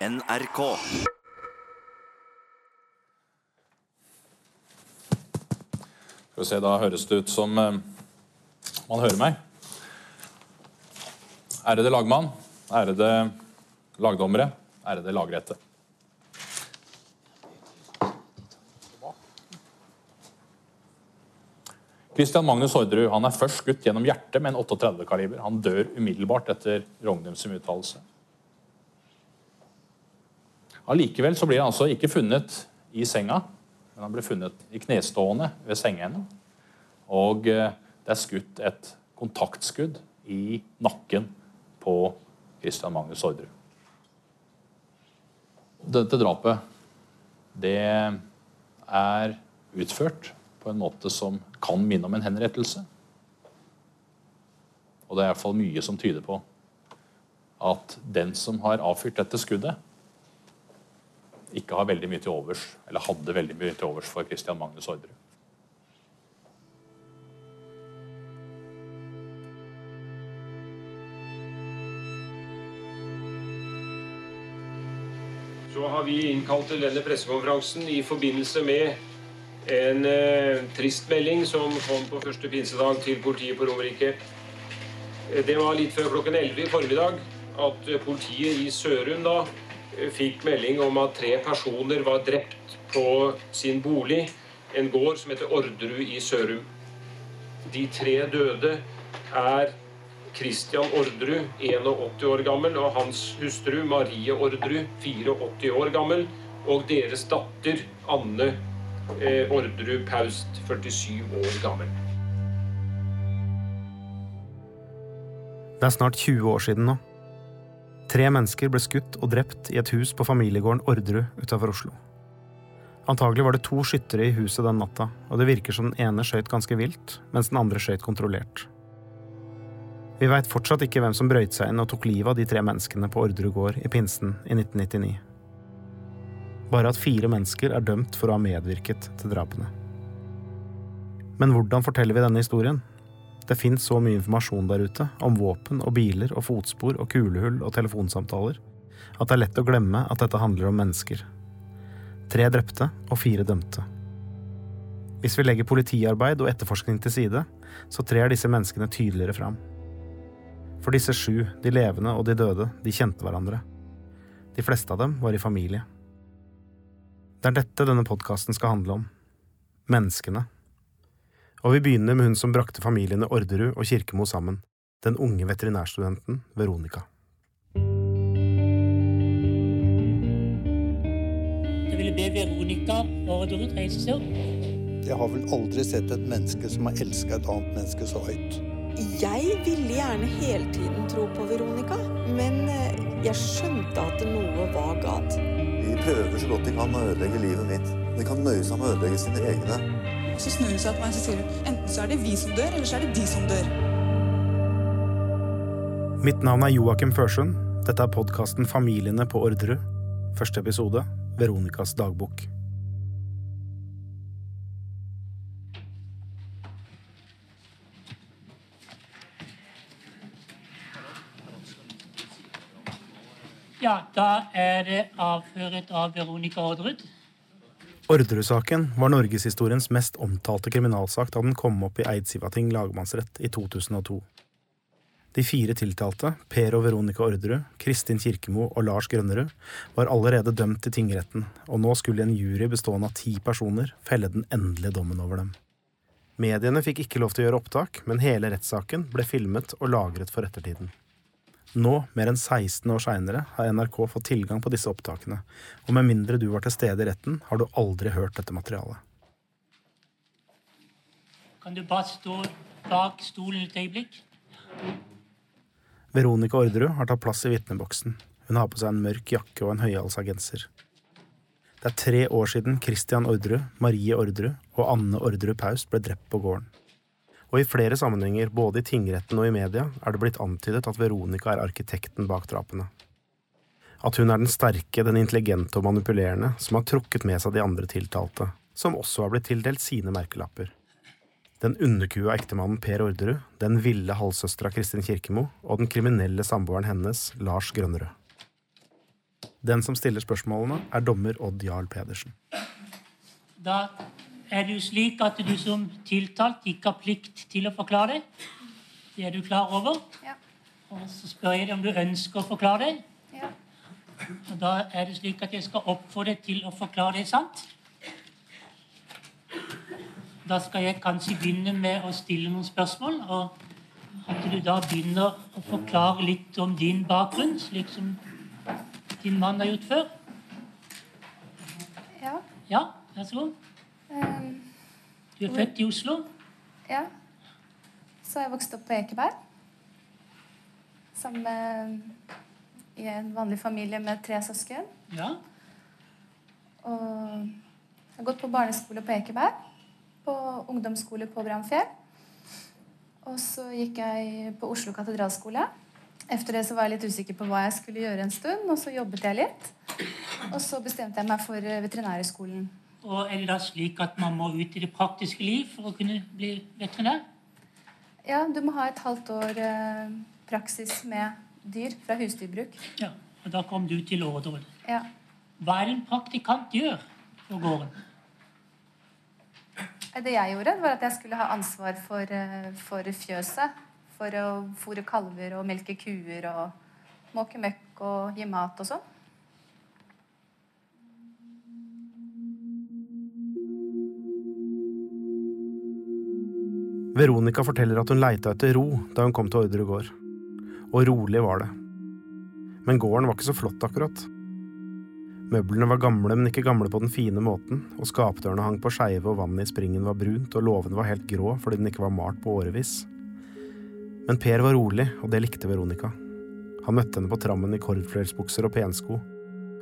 NRK. Skal vi se, Da høres det ut som eh, man hører meg. Ærede lagmann, ærede lagdommere, ærede lagrette. Christian Magnus Orderud han er først skutt gjennom hjertet med en 38-kaliber. Han dør umiddelbart etter Rognums uttalelse. Allikevel så blir han altså ikke funnet i senga, men han blir funnet i knestående ved sengeenden. Og eh, det er skutt et kontaktskudd i nakken på Christian Magnus Orderud. Dette drapet, det er utført på en måte som kan minne om en henrettelse. Og det er iallfall mye som tyder på at den som har avfyrt dette skuddet, ikke har veldig mye til overs, eller hadde veldig mye til overs for Christian Magnus Ordre. Så har vi innkalt til denne pressekonferansen i forbindelse med en eh, trist melding som kom på første pinsedag til politiet på Romerike. Det var litt før klokken 11 i formiddag at eh, politiet i Sørum da fikk melding om at tre personer var drept på sin bolig, en gård som heter Orderud i Sørum. De tre døde er Christian Orderud, 81 år gammel, og hans hustru Marie Orderud, 84 år gammel, og deres datter Anne eh, Orderud Paust, 47 år gammel. Det er snart 20 år siden nå. Tre mennesker ble skutt og drept i et hus på familiegården Orderud utafor Oslo. Antagelig var det to skyttere i huset den natta, og det virker som den ene skøyt ganske vilt, mens den andre skøyt kontrollert. Vi veit fortsatt ikke hvem som brøyt seg inn og tok livet av de tre menneskene på Orderud gård i pinsen i 1999. Bare at fire mennesker er dømt for å ha medvirket til drapene. Men hvordan forteller vi denne historien? Det fins så mye informasjon der ute, om våpen og biler og fotspor og kulehull og telefonsamtaler, at det er lett å glemme at dette handler om mennesker. Tre drepte og fire dømte. Hvis vi legger politiarbeid og etterforskning til side, så trer disse menneskene tydeligere fram. For disse sju, de levende og de døde, de kjente hverandre. De fleste av dem var i familie. Det er dette denne podkasten skal handle om. Menneskene. Og vi begynner med hun som brakte familiene Orderud og Kirkemo sammen. Den unge veterinærstudenten Veronica. Jeg ville be Veronica Orderud reise seg opp. Jeg har vel aldri sett et menneske som har elska et annet menneske så høyt. Jeg ville gjerne hele tiden tro på Veronica, men eh, jeg skjønte at noe var galt. De prøver så godt de kan å ødelegge livet mitt. De kan nøye seg med å ødelegge sine egne. Så snur hun seg til meg og sier hun, enten så er det vi som dør, eller så er det de som dør. Mitt navn er Joakim Førsund. Dette er podkasten Familiene på Orderud. Første episode Veronicas dagbok. Ja, da er det avføret av Veronica Orderud. Orderud-saken var norgeshistoriens mest omtalte kriminalsak da den kom opp i Eidsivating lagmannsrett i 2002. De fire tiltalte, Per og Veronica Orderud, Kristin Kirkemo og Lars Grønnerud, var allerede dømt til tingretten, og nå skulle en jury bestående av ti personer felle den endelige dommen over dem. Mediene fikk ikke lov til å gjøre opptak, men hele rettssaken ble filmet og lagret for ettertiden. Nå, mer enn 16 år seinere, har NRK fått tilgang på disse opptakene, og med mindre du var til stede i retten, har du aldri hørt dette materialet. Kan du bare stå bak stolen et øyeblikk? Veronica Orderud har tatt plass i vitneboksen. Hun har på seg en mørk jakke og en høyhalsa genser. Det er tre år siden Christian Orderud, Marie Orderud og Anne Orderud Paus ble drept på gården. Og i flere sammenhenger, både i tingretten og i media, er det blitt antydet at Veronica er arkitekten bak drapene. At hun er den sterke, den intelligente og manipulerende som har trukket med seg de andre tiltalte, som også har blitt tildelt sine merkelapper. Den underkua ektemannen Per Orderud, den ville halvsøstera Kristin Kirkemo og den kriminelle samboeren hennes, Lars Grønnerød. Den som stiller spørsmålene, er dommer Odd Jarl Pedersen. Da er det jo slik at du som tiltalt ikke har plikt til å forklare deg. Det er du klar over? Ja. Og så spør jeg deg om du ønsker å forklare deg. Ja. Og da er det slik at jeg skal oppfordre deg til å forklare deg sant. Da skal jeg kanskje begynne med å stille noen spørsmål. Og at du da begynner å forklare litt om din bakgrunn, slik som din mann har gjort før. Ja. Ja, vær så god. Ehm, Du er født i Oslo. ja. Så har jeg vokst opp på Ekeberg. Sammen med i en vanlig familie med tre søsken. Ja. Og jeg har gått på barneskole på Ekeberg. På ungdomsskole på Bramfjell. Og så gikk jeg på Oslo katedralskole. Etter det så var jeg litt usikker på hva jeg skulle gjøre en stund, og så jobbet jeg litt. Og så bestemte jeg meg for eh, veterinærhøgskolen. Og er det da slik at man må ut i det praktiske liv for å kunne bli veterinær? Ja, du må ha et halvt år eh, praksis med dyr fra husdyrbruk. Ja. Og da kom du til Årdal. Ja. Hva er det en praktikant gjør på gården? Det jeg gjorde, var at jeg skulle ha ansvar for, eh, for fjøset. For å fôre kalver og melke kuer og måke møkk og gi mat og sånn. Veronica forteller at hun leita etter ro da hun kom til Ordre gård. Og rolig var det. Men gården var ikke så flott, akkurat. Møblene var gamle, men ikke gamle på den fine måten, og skapdørene hang på skeive, og vannet i springen var brunt, og låven var helt grå fordi den ikke var malt på årevis. Men Per var rolig, og det likte Veronica. Han møtte henne på trammen i kordfløyelsbukser og pensko,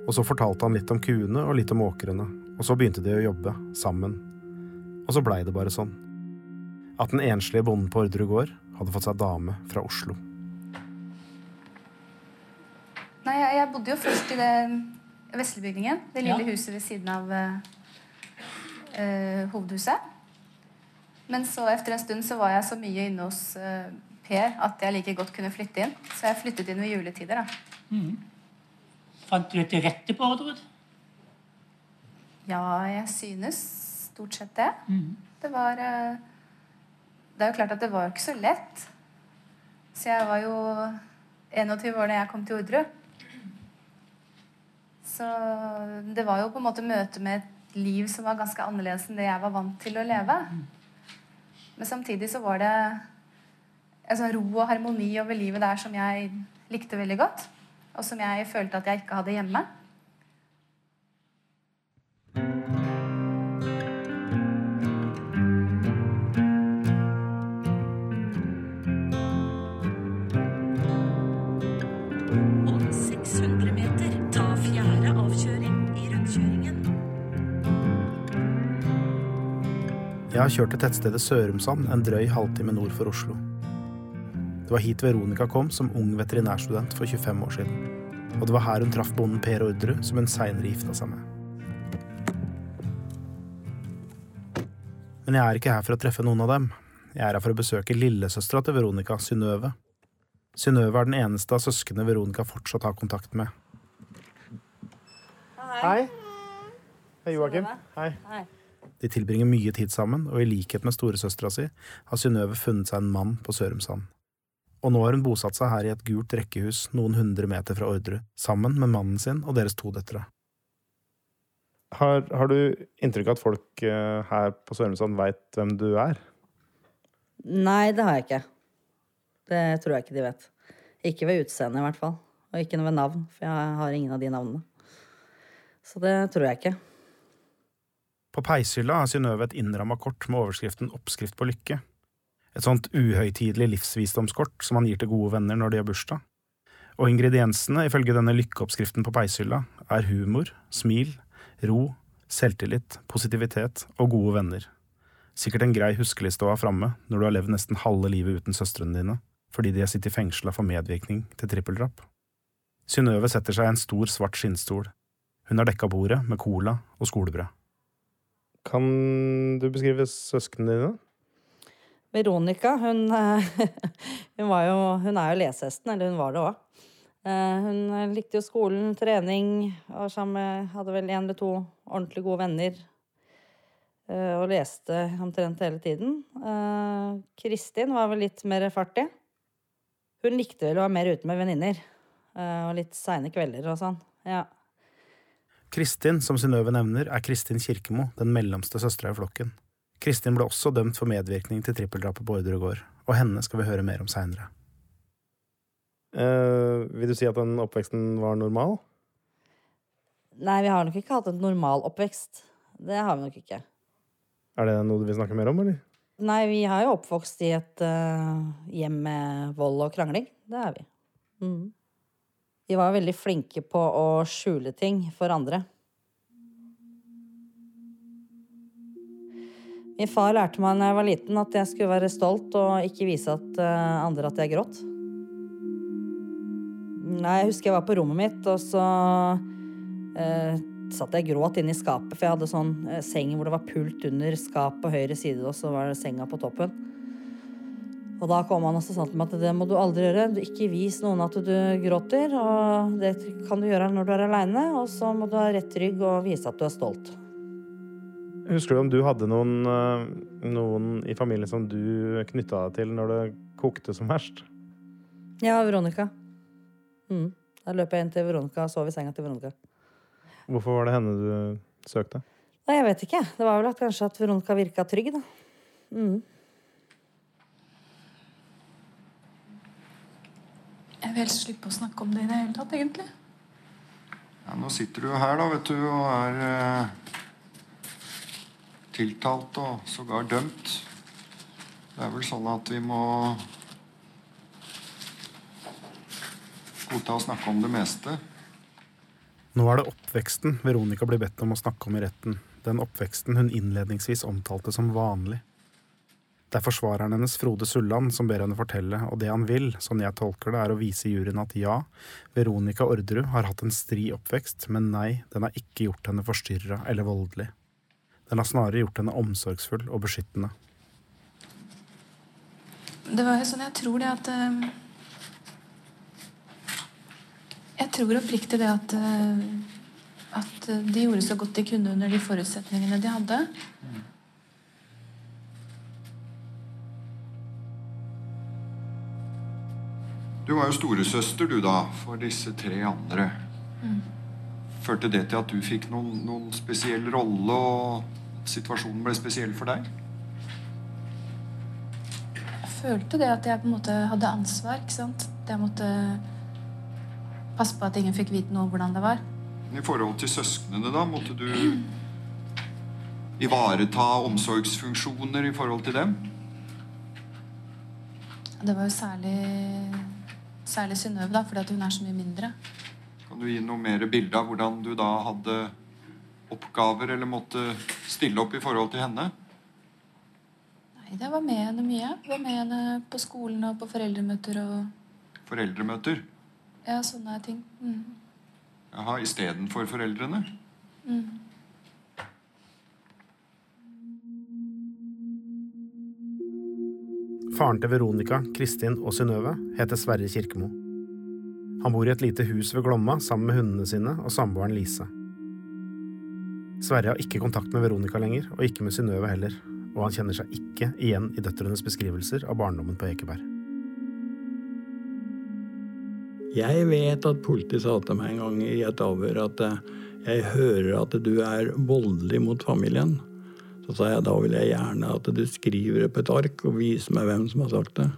og så fortalte han litt om kuene og litt om åkrene, og så begynte de å jobbe, sammen. Og så blei det bare sånn. At den enslige bonden på Ordre gård hadde fått seg dame fra Oslo. Nei, jeg, jeg bodde jo først i det Veslebygningen. Det lille Ja. huset ved siden av eh, eh, hovedhuset. Men så etter en stund så var jeg så mye inne hos uh, Per at jeg like godt kunne flytte inn. Så jeg flyttet inn ved juletider. da. Fant du til rette på Orderud? Ja, jeg synes stort sett det. Det var eh, Det er jo klart at det var ikke så lett. Så jeg var jo 21 år da jeg kom til Orderud. Så det var jo på en måte møte med et liv som var ganske annerledes enn det jeg var vant til å leve. Men samtidig så var det en sånn ro og harmoni over livet der som jeg likte veldig godt. Og som jeg følte at jeg ikke hadde hjemme. Jeg har kjørt til tettstedet Sørumsand en drøy halvtime nord for Oslo. Det var hit Veronica kom som ung veterinærstudent for 25 år siden. Og det var her hun traff bonden Per Orderud, som hun seinere gifta seg med. Men jeg er ikke her for å treffe noen av dem. Jeg er her for å besøke lillesøstera til Veronica, Synnøve. Synnøve er den eneste av søsknene Veronica fortsatt har kontakt med. Hei. Hei, Joakim. Hei. De tilbringer mye tid sammen, og i likhet med storesøstera si har Synnøve funnet seg en mann på Sørumsand. Og nå har hun bosatt seg her i et gult rekkehus noen hundre meter fra Orderud, sammen med mannen sin og deres to døtre. Har, har du inntrykk av at folk eh, her på Sørumsand veit hvem du er? Nei, det har jeg ikke. Det tror jeg ikke de vet. Ikke ved utseende, i hvert fall. Og ikke ved navn, for jeg har ingen av de navnene. Så det tror jeg ikke. På peishylla har Synnøve et innramma kort med overskriften Oppskrift på lykke. Et sånt uhøytidelig livsvisdomskort som man gir til gode venner når de har bursdag. Og ingrediensene, ifølge denne lykkeoppskriften på peishylla, er humor, smil, ro, selvtillit, positivitet og gode venner. Sikkert en grei huskeliste å ha framme når du har levd nesten halve livet uten søstrene dine, fordi de har sittet fengsla for medvirkning til trippeldrap. Synnøve setter seg i en stor, svart skinnstol. Hun har dekka bordet med cola og skolebrød. Kan du beskrive søsknene dine? Veronica, hun, eh, hun, jo, hun er jo lesehesten, eller hun var det òg. Eh, hun likte jo skolen, trening, var sammen Hadde vel én eller to ordentlig gode venner. eh, Og leste omtrent hele tiden. Kristin var vel litt mer fartig. Hun likte vel å være mer ute med venninner. Og litt seine kvelder og sånn. Ja. Kristin, som Synnøve nevner, er Kristin Kirkemo, den mellomste søstera i flokken. Kristin ble også dømt for medvirkning til trippeldrapet på Orderud gård, og henne skal vi høre mer om seinere. Eh, vil du si at den oppveksten var normal? Nei, vi har nok ikke hatt en normal oppvekst. Det har vi nok ikke. Er det noe du vil snakke mer om, eller? Nei, vi har jo oppvokst i et uh, hjem med vold og krangling. Det er vi. Mm. Vi var veldig flinke på å skjule ting for andre. Min far lærte meg da jeg var liten at jeg skulle være stolt og ikke vise at eh, andre at jeg gråt. Nei, jeg husker jeg var på rommet mitt, og så eh, satt jeg gråt inne i skapet, for jeg hadde sånn eh, seng hvor det var pult under skap på høyre side, og så var det senga på toppen. Og da kom han også sånn til meg at det må du aldri gjøre. Du ikke vis noen at du gråter, og det kan du gjøre når du er aleine, og så må du ha rett rygg og vise at du er stolt. Husker du om du hadde noen, eh, noen i familien som du knytta deg til når det kokte som verst? Ja, Veronica. Mm. Da løp jeg inn til Veronica og sov i senga til Veronica. Hvorfor var det henne du søkte? Nei, jeg vet ikke. Det var vel at kanskje at Veronica virka trygg, da. Mm. Jeg vil helst slippe å snakke om det i det hele tatt, egentlig. Ja, nå sitter du jo her, da, vet du, og er eh, tiltalt og sågar dømt. Det er vel sånn at vi må godta å snakke om det meste. Nå er det oppveksten Veronica blir bedt om å snakke om i retten, den oppveksten hun innledningsvis omtalte som vanlig. Det er forsvareren hennes Frode Sulland som ber henne fortelle, og det han vil, sånn jeg tolker det, er å vise juryen at ja, Veronica Orderud har hatt en stri oppvekst, men nei, den har ikke gjort henne forstyrra eller voldelig. Den har snarere gjort henne omsorgsfull og beskyttende. Det var jo sånn jeg tror det at uh, Jeg tror oppriktig det at uh, at de gjorde så godt de kunne under de forutsetningene de hadde. Du var jo storesøster, du, da, for disse tre andre. Mm. Førte det til at du fikk noen, noen spesiell rolle, og situasjonen ble spesiell for deg? Jeg følte det at jeg på en måte hadde ansvar. ikke sant? At jeg måtte passe på at ingen fikk vite noe om hvordan det var. I forhold til søsknene, da, måtte du ivareta omsorgsfunksjoner i forhold til dem? Det var jo særlig særlig Synnøve, fordi hun er så mye mindre. Kan du gi noe mer bilde av hvordan du da hadde oppgaver eller måtte stille opp i forhold til henne? Nei, det var med henne mye. Jeg var med henne på skolen og på foreldremøter og Foreldremøter? ja, sånne ting. Mm. Jaha, istedenfor foreldrene? Mm. Faren til Veronica, Kristin og Synnøve heter Sverre Kirkemo. Han bor i et lite hus ved Glomma sammen med hundene sine og samboeren Lise. Sverre har ikke kontakt med Veronica lenger, og ikke med Synnøve heller, og han kjenner seg ikke igjen i døtrenes beskrivelser av barndommen på Ekeberg. Jeg vet at politiet sa til meg en gang i et avhør at eh, jeg hører at du er voldelig mot familien. Så sa jeg da vil jeg gjerne at du skriver på et ark og viser meg hvem som har sagt det.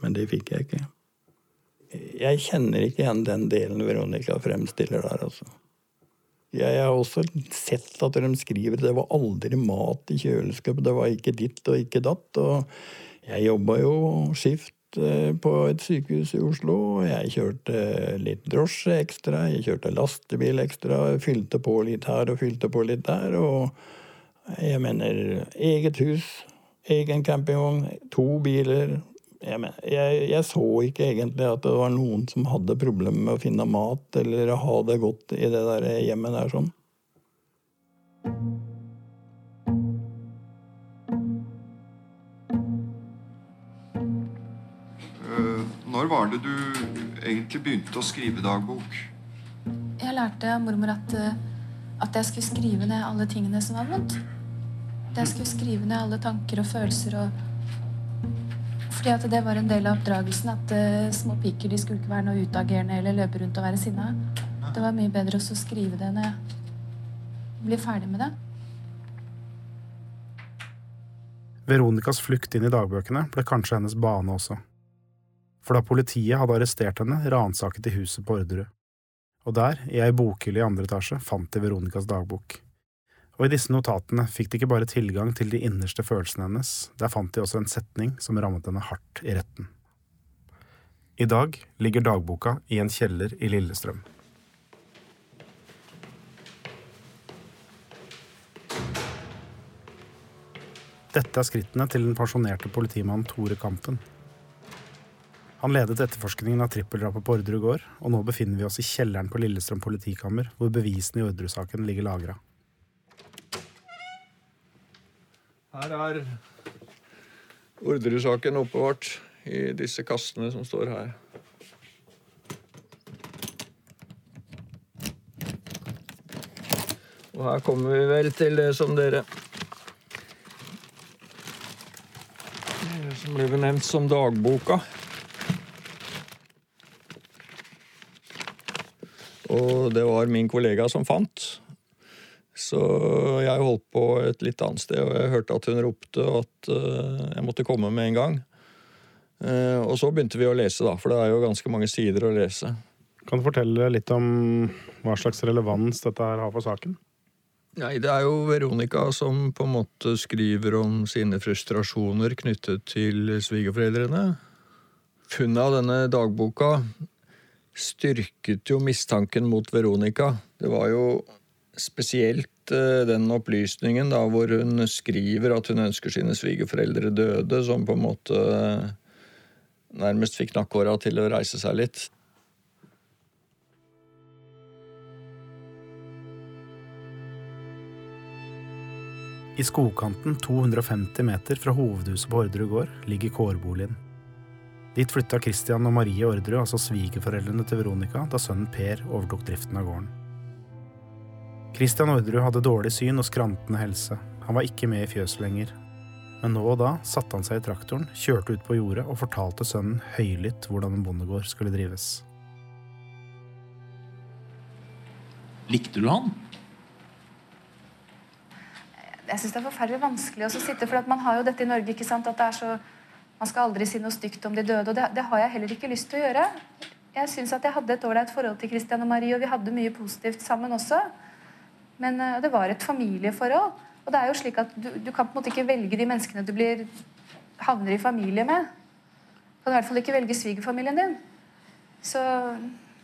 Men det fikk jeg ikke. Jeg kjenner ikke igjen den delen Veronica fremstiller der, altså. Jeg har også sett at de skriver det var aldri mat i kjøleskapet, det var ikke ditt og ikke datt. Og jeg jobba jo skift eh, på et sykehus i Oslo. Jeg kjørte litt drosje ekstra, jeg kjørte lastebil ekstra, fylte på litt her og fylte på litt der. og jeg mener eget hus, egen campingvogn, to biler. Jeg, mener, jeg, jeg, så ikke egentlig at det var noen som hadde problemer med å finne mat eller ha det godt i det der hjemmet der sånn. Når var det du egentlig begynte å skrive dagbok? Jeg lærte av mormor at, eh, at jeg skulle skrive ned alle tingene som var vondt. At jeg skulle skrive ned alle tanker og følelser og Fordi at det var en del av oppdragelsen at uh, små piker de skulle ikke være noe utagerende eller løpe rundt og være sinna. Det var mye bedre også å skrive det når jeg blir ferdig med det. Veronicas flukt inn i dagbøkene ble kanskje hennes bane også. For da politiet hadde arrestert henne, ransaket de huset på Orderud. Og der, i ei bokhylle i andre etasje, fant de Veronicas dagbok. Og i disse notatene fikk de ikke bare tilgang til de innerste følelsene hennes, der fant de også en setning som rammet henne hardt i retten. I dag ligger dagboka i en kjeller i Lillestrøm. Dette er skrittene til den pensjonerte politimannen Tore Kampen. Han ledet etterforskningen av trippeldrapet på Orderud gård, og nå befinner vi oss i kjelleren på Lillestrøm politikammer, hvor bevisene i Orderud-saken ligger lagra. Her er Orderud-saken oppbevart i disse kastene som står her. Og her kommer vi vel til det som dere Det som ble benevnt som dagboka. Og det var min kollega som fant. Så jeg holdt på et litt annet sted, og jeg hørte at hun ropte at eh, jeg måtte komme med en gang. Eh, og så begynte vi å lese, da, for det er jo ganske mange sider å lese. Kan du fortelle litt om hva slags relevans dette her har for saken? Nei, det er jo Veronica som på en måte skriver om sine frustrasjoner knyttet til svigerforeldrene. Funnet av denne dagboka styrket jo mistanken mot Veronica. Det var jo spesielt eh, den opplysningen da, hvor hun skriver at hun ønsker sine svigerforeldre døde, som på en måte eh, nærmest fikk nakkhåra til å reise seg litt. I skogkanten 250 meter fra hovedhuset på Orderud gård ligger kårboligen. Dit flytta Christian og Marie Orderud, altså svigerforeldrene til Veronica, da sønnen Per overtok driften av gården. Christian Orderud hadde dårlig syn og skrantende helse. Han var ikke med i fjøset lenger. Men nå og da satte han seg i traktoren, kjørte ut på jordet og fortalte sønnen høylytt hvordan en bondegård skulle drives. Likte du han? Jeg syns det er forferdelig vanskelig å sitte, for at man har jo dette i Norge. ikke sant, at det er så, Man skal aldri si noe stygt om de døde, og det, det har jeg heller ikke lyst til å gjøre. Jeg syns at jeg hadde et ålreit forhold til Christian og Marie, og vi hadde mye positivt sammen også. Men uh, det var et familieforhold. Og det er jo slik at du, du, kan på en måte ikke velge de menneskene du blir, havner i familie med. Du kan i hvert fall ikke velge svigerfamilien din. Så,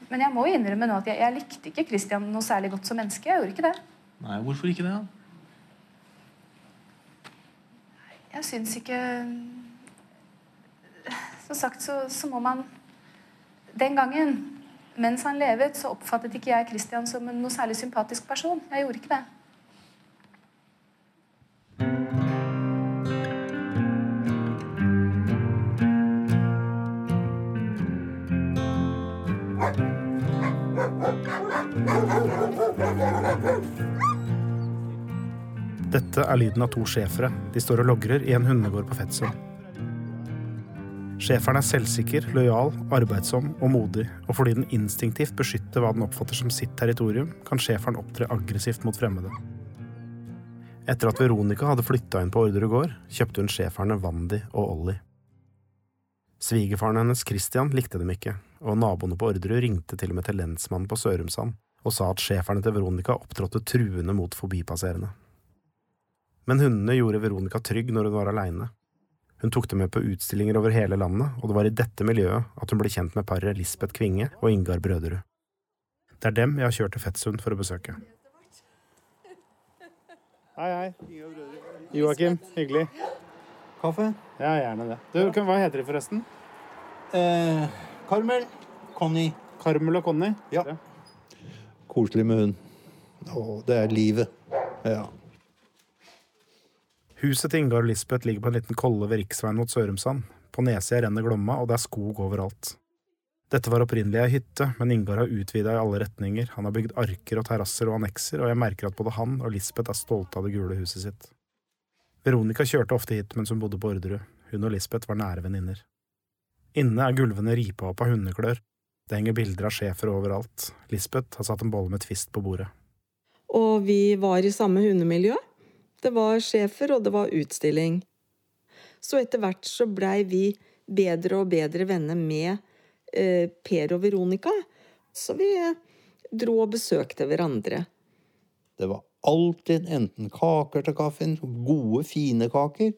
men jeg må innrømme nå at jeg, jeg likte ikke Christian noe særlig godt som menneske. Jeg gjorde ikke det. Nei, Hvorfor ikke det? Jeg syns ikke Som sagt så, så, må man Den gangen, mens han levet, så oppfattet ikke jeg Christian som en noe særlig sympatisk person. Jeg gjorde ikke det. Dette er lyden av to schæfere. De står og logrer i en hundegård på Fetsund. Schæferen er selvsikker, lojal, arbeidsom og modig, og fordi den instinktivt beskytter hva den oppfatter som sitt territorium, kan schæferen opptre aggressivt mot fremmede. Etter at Veronica hadde flytta inn på Orderud gård, kjøpte hun schæferne Wandi og Ollie. Svigerfaren hennes Christian likte dem ikke, og naboene på Orderud ringte til og med til lensmannen på Sørumsand og sa at schæferne til Veronica opptrådte truende mot forbipasserende. Men hundene gjorde Veronica trygg når hun var aleine. Hun tok dem med på utstillinger over hele landet, og det var i dette miljøet at hun ble kjent med paret Lisbeth Kvinge og Ingar Brøderud. Det er dem jeg har kjørt til Fettsund for å besøke. Hei, hei. Joakim, hyggelig. Kaffe? Ja, gjerne det. Du, hva heter de forresten? Eh, Carmel. Conny. Karmel og Conny? Ja. Koselig med hund. Å, det er livet. Ja. Huset til Ingar og Lisbeth ligger på en liten kolle ved riksveien mot Sørumsand. På nedsida renner Glomma, og det er skog overalt. Dette var opprinnelig ei hytte, men Ingar har utvida i alle retninger. Han har bygd arker og terrasser og annekser, og jeg merker at både han og Lisbeth er stolte av det gule huset sitt. Veronica kjørte ofte hit mens hun bodde på Orderud. Hun og Lisbeth var nære venninner. Inne er gulvene ripa opp av hundeklør. Det henger bilder av schæfer overalt. Lisbeth har satt en bolle med Twist på bordet. Og vi var i samme hundemiljø. Det var schæfer, og det var utstilling. Så etter hvert så blei vi bedre og bedre venner med eh, Per og Veronica. Så vi dro og besøkte hverandre. Det var alltid enten kaker til kaffen, gode, fine kaker,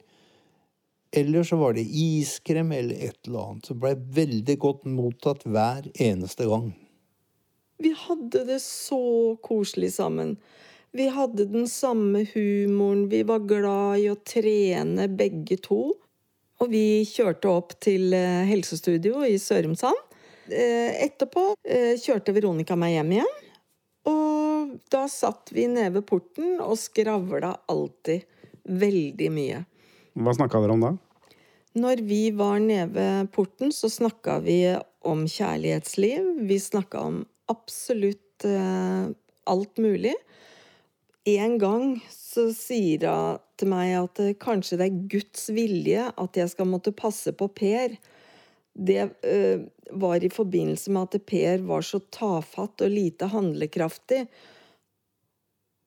eller så var det iskrem eller et eller annet. Så blei veldig godt mottatt hver eneste gang. Vi hadde det så koselig sammen. Vi hadde den samme humoren, vi var glad i å trene begge to. Og vi kjørte opp til eh, helsestudio i Sørumsand. Eh, Etterpå eh, kjørte Veronica meg hjem igjen. Og da satt vi nede ved porten og skravla alltid veldig mye. Hva snakka dere om da? Når vi var nede ved porten, så snakka vi om kjærlighetsliv. Vi snakka om absolutt alt mulig. En gang så sier hun til meg at eh, kanskje det er Guds vilje at jeg skal måtte passe på Per. Det øh, var i forbindelse med at Per var så tafatt og lite handlekraftig.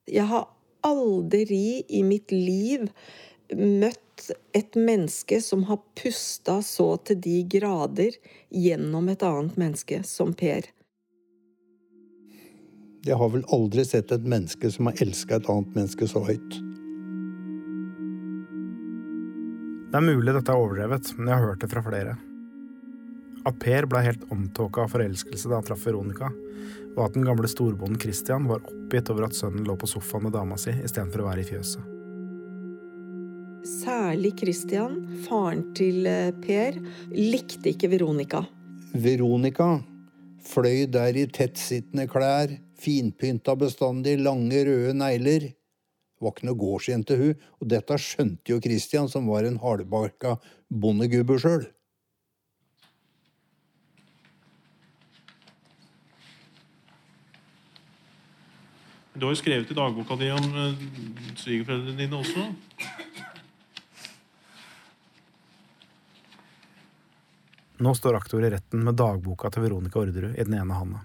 Jeg har aldri i mitt liv møtt et menneske som har pusta så til de grader gjennom et annet menneske som Per. Jeg har vel aldri sett et menneske som har elska et annet menneske så høyt. Det er mulig dette er overdrevet, men jeg har hørt det fra flere. At Per ble helt omtåka av forelskelse da han traff Veronica, og at den gamle storbonden Christian var oppgitt over at sønnen lå på sofaen med dama si istedenfor å være i fjøset. Særlig Christian, faren til eh, Per, likte ikke Veronica. Veronica fløy der i tettsittende klær, finpynta bestandig, lange, røde negler. Det var ikke noe gårdsjente, hun, og dette skjønte jo Christian, som var en hardbarka bondegubbe sjøl. Du har jo skrevet i dagboka di om eh, svigerforeldrene dine også. Nå står aktor i retten med dagboka til Veronica Orderud i den ene handa.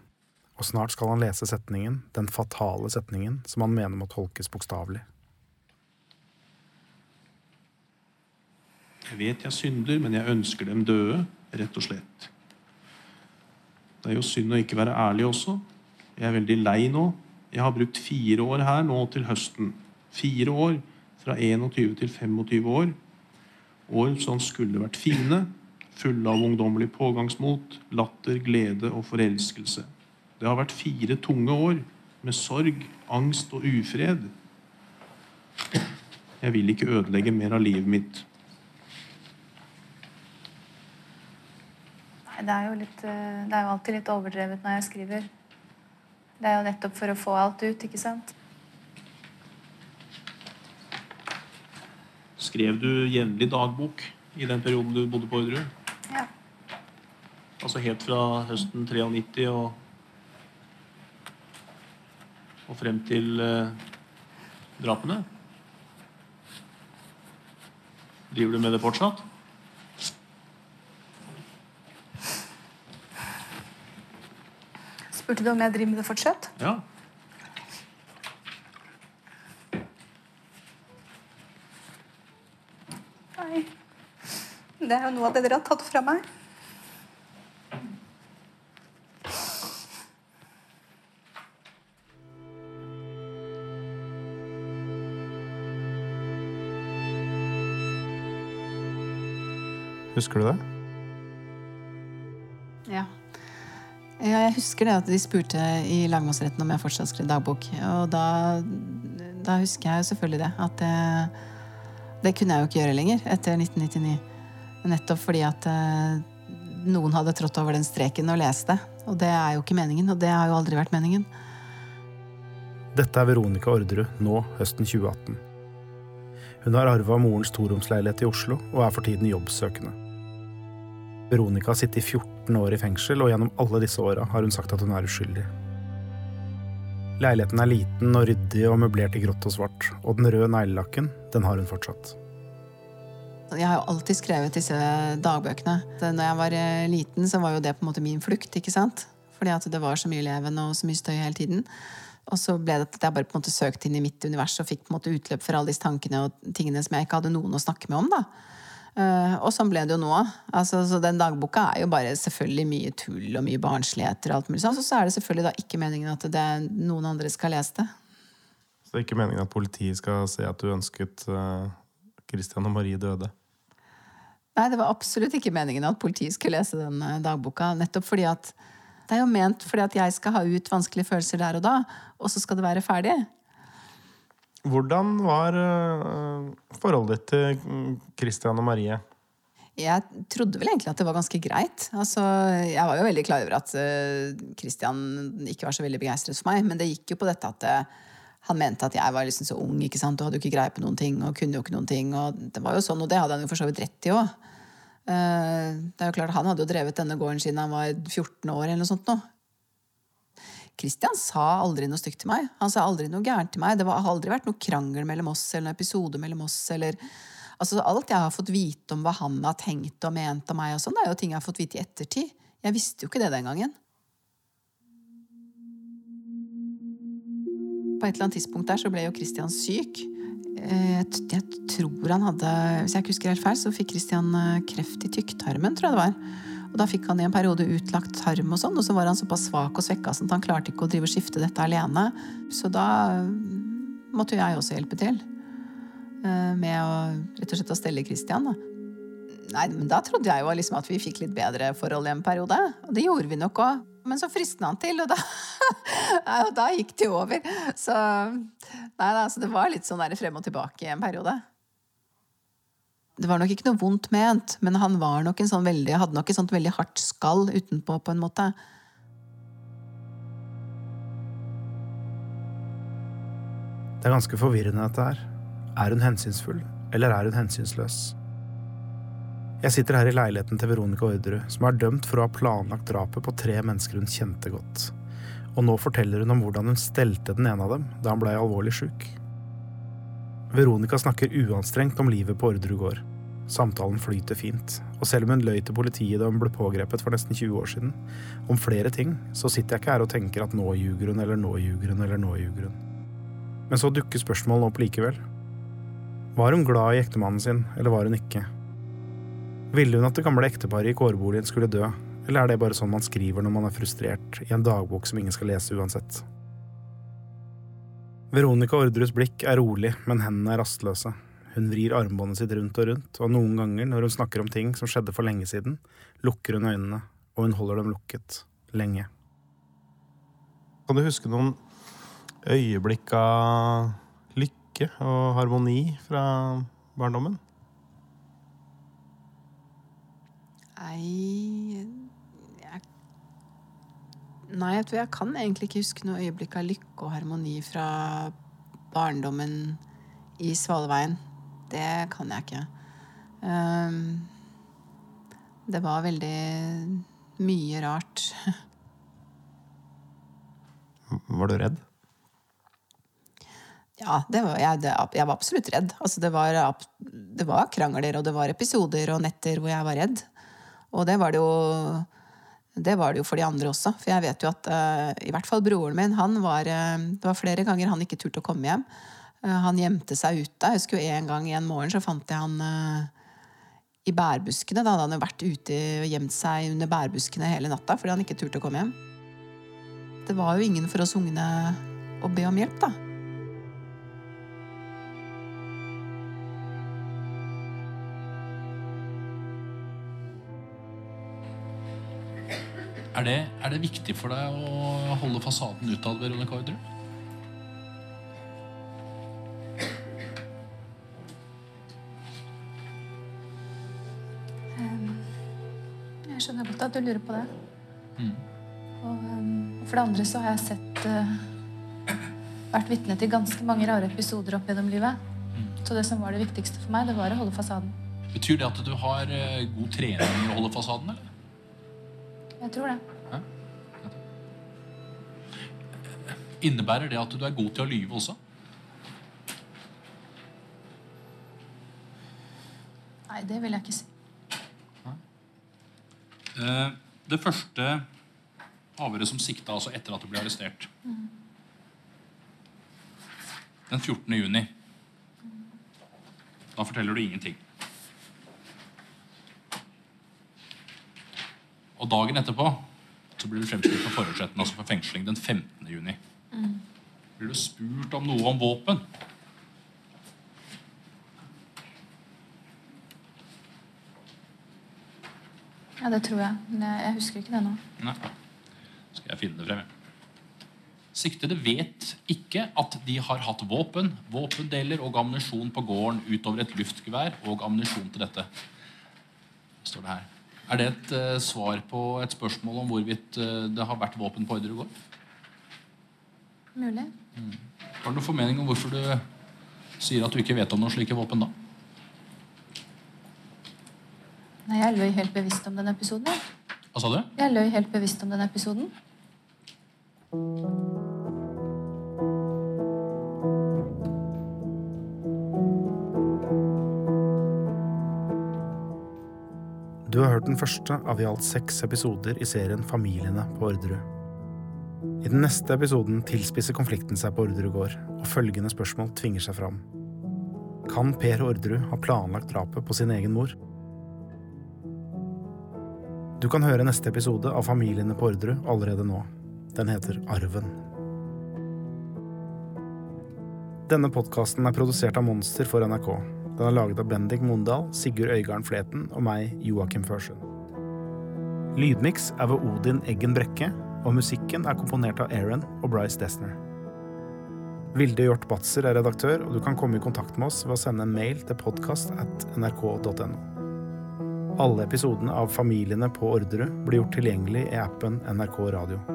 Og snart skal han lese setningen, den fatale setningen, som han mener må tolkes bokstavelig. Jeg vet jeg synder, men jeg ønsker dem døde, rett og slett. Det er jo synd å ikke være ærlig også. Jeg er veldig lei nå. Jeg har brukt fire år her nå til høsten. Fire år, fra 21 til 25 år. År som skulle vært fine, fulle av ungdommelig pågangsmot, latter, glede og forelskelse. Det har vært fire tunge år med sorg, angst og ufred. Jeg vil ikke ødelegge mer av livet mitt. Nei, det er jo litt eh, Det er jo alltid litt overdrevet når jeg skriver. Det er jo nettopp for å få alt ut, ikke sant? Skrev du jevnlig dagbok i den perioden du bodde på Orderud? Ja. Altså helt fra høsten 93 og, og frem til eh, drapene? Driver du med det fortsatt? Spurte du om jeg driver med det fortsatt? Ja. Nei. Det er jo noe av det dere har tatt fra meg. Husker du det? Ja. ja. Jeg husker det at de spurte i lagmannsretten om jeg fortsatt skrev dagbok. Og da, da husker jeg selvfølgelig det. At det, det kunne jeg jo ikke gjøre lenger etter 1999. Nettopp fordi at eh, noen hadde trådt over den streken og lest det. Og det er jo ikke meningen. Og det har jo aldri vært meningen. Dette er Veronica Orderud nå høsten 2018. Hun har arva morens toromsleilighet i Oslo og er for tiden jobbsøkende. Veronica har sittet i 14 år i fengsel, og gjennom alle disse åra har hun sagt at hun er uskyldig. Leiligheten er liten og ryddig og møblert i grått og svart, og den røde neglelakken, den har hun fortsatt. Jeg har jo alltid skrevet disse dagbøkene. Når jeg var eh, liten, så var jo det på en måte min flukt. ikke sant? Fordi at det var så mye leven og så mye støy hele tiden. Og så ble det at jeg bare på en måte søkte inn i mitt univers og fikk på en måte utløp for alle disse tankene og tingene som jeg ikke hadde noen å snakke med om. da. Uh, og sånn ble det jo nå. Altså, så den dagboka er jo bare selvfølgelig mye tull og mye barnsligheter. og alt mulig sånn. Så, så er det selvfølgelig da ikke meningen at det, noen andre skal lese det. Så det er ikke meningen at politiet skal se at du ønsket uh, Christian og Marie døde? Nei, det var absolutt ikke meningen at politiet skulle lese den uh, dagboka. Nettopp fordi at det er jo ment fordi at jeg skal ha ut vanskelige følelser der og da, og så skal det være ferdig. Hvordan var uh, forholdet ditt til Christian og Marie? Jeg trodde vel egentlig at det var ganske greit. Altså, jeg var jo veldig klar over at uh, Christian ikke var så veldig begeistret for meg, men det gikk jo på dette at uh, han mente at jeg var liksom så ung ikke sant? og hadde jo ikke greie på noen ting. og kunne jo ikke noen ting, og Det var jo sånn, og det hadde han jo for så vidt rett i òg. Det er jo klart, Han hadde jo drevet denne gården siden han var 14 år. eller noe sånt nå. Christian sa aldri noe stygt til meg. Han sa aldri noe gærent til meg. Det har aldri vært noe krangel mellom oss eller noen episode mellom oss. eller... Altså, alt jeg har fått vite om hva han har tenkt og ment om meg, og sånn, er jo ting jeg har fått vite i ettertid. Jeg visste jo ikke det den gangen. På et eller annet tidspunkt der så ble jo Christian syk. Eh, jeg tror han hadde Hvis jeg ikke husker helt feil, så fikk Christian eh, kreft i tykktarmen, tror jeg det var. Og da fikk han i en periode utlagt tarm, og sånn, og så var han såpass svak og svekka at han klarte ikke å drive og skifte dette alene. Så da mm, måtte jeg også hjelpe til eh, med å rett og slett å stelle Christian. Da. Nei, men da trodde jeg jo liksom at vi fikk litt bedre forhold i en periode. Og det gjorde vi nok òg. Men så fristna han til, og da, og da gikk det jo over. Så nei, altså, det var litt sånn frem og tilbake i en periode. Det var nok ikke noe vondt ment, men han nok sånn veldig, hadde nok et sånt veldig hardt skall utenpå, på en måte. Det er ganske forvirrende, dette her. Er hun hensynsfull, eller er hun hensynsløs? Jeg sitter her i leiligheten til Veronica Orderud, som er dømt for å ha planlagt drapet på tre mennesker hun kjente godt. Og nå forteller hun om hvordan hun stelte den ene av dem da han blei alvorlig sjuk. Veronica snakker uanstrengt om livet på Orderud gård. Samtalen flyter fint, og selv om hun løy til politiet da hun ble pågrepet for nesten 20 år siden, om flere ting, så sitter jeg ikke her og tenker at nå ljuger hun, eller nå ljuger hun, eller nå ljuger hun. Men så dukker spørsmålet opp likevel. Var hun glad i ektemannen sin, eller var hun ikke? Ville hun at det gamle ekteparet i kårboligen skulle dø, eller er det bare sånn man skriver når man er frustrert, i en dagbok som ingen skal lese uansett? Veronica Ordrus blikk er rolig, men hendene er rastløse. Hun vrir armbåndet sitt rundt og rundt, og noen ganger når hun snakker om ting som skjedde for lenge siden, lukker hun øynene, og hun holder dem lukket. Lenge. Kan du huske noen øyeblikk av lykke og harmoni fra barndommen? Nei Nei, jeg tror jeg kan egentlig ikke huske noe øyeblikk av lykke og harmoni fra barndommen i Svaleveien. Det kan jeg ikke. Um, det var veldig mye rart. var du redd? Ja, var, jeg, det, jeg, var absolutt redd. Altså, det, var, det var krangler, og det var episoder og netter hvor jeg var redd. Og det var det jo det var det jo for de andre også. For jeg vet jo at uh, i hvert fall broren min han var, uh, Det var flere ganger han ikke turte å komme hjem. Uh, han gjemte seg ute. Jeg husker jo En gang i en morgen så fant jeg han i bærbuskene. Da hadde han jo vært ute og gjemt seg under bærbuskene hele natta fordi han ikke turte å komme hjem. Det var jo ingen for oss ungene å be om hjelp, da. Er det, er det, viktig for deg å holde fasaden utad, Veronica Ordre? Um, jeg skjønner godt at du lurer på det. Mm. Og um, for det andre så har jeg sett uh, Vært vitne til ganske mange rare episoder opp gjennom livet. Mm. Så det som var det viktigste for meg, det var å holde fasaden. Betyr det at du har eh, god trening i å holde fasaden, eller? Jeg tror det. Innebærer det at du er god til å lyve også? Nei, det vil jeg ikke si. Eh, Det første avhøret som sikta altså etter at du ble arrestert, Mm. den 14. juni Da forteller du ingenting. Og dagen etterpå så blir du fremstilt for forhørsretten, altså for fengsling, den 15. juni. Mm. Blir du spurt om noe om våpen? Ja, det tror jeg. Men jeg, jeg husker ikke det nå. Nei. Skal jeg finne det frem? jeg. Siktede vet ikke at de har hatt våpen, våpendeler og ammunisjon på gården utover et luftgevær og ammunisjon til dette. Står det her. Er det et uh, svar på et spørsmål om hvorvidt uh, det har vært våpen på Orderud gård? Mulig. Har du noen formening om hvorfor du sier at du ikke vet om noen slike våpen da? Nei, jeg løy helt bevisst om den episoden. Hva sa du? Jeg løy helt bevisst om den episoden. Du har hørt den første av i alt seks episoder i serien Familiene på Orderud. I den neste episoden tilspisser konflikten seg på Orderud gård, og følgende spørsmål tvinger seg fram. Kan Per Orderud ha planlagt drapet på sin egen mor? Du kan høre neste episode av Familiene på Orderud allerede nå. Den heter Arven. Denne podkasten er produsert av Monster for NRK. Den er laget av Bendik Mondal, Sigurd Øygarden Fleten og meg, Joakim Førsund. Lydmiks er ved Odin Eggen Brekke, og musikken er komponert av Aaron og Bryce Dessner. Vilde Hjort Batzer er redaktør, og du kan komme i kontakt med oss ved å sende en mail til podkast at nrk.no. Alle episodene av Familiene på Orderud blir gjort tilgjengelig i appen NRK Radio.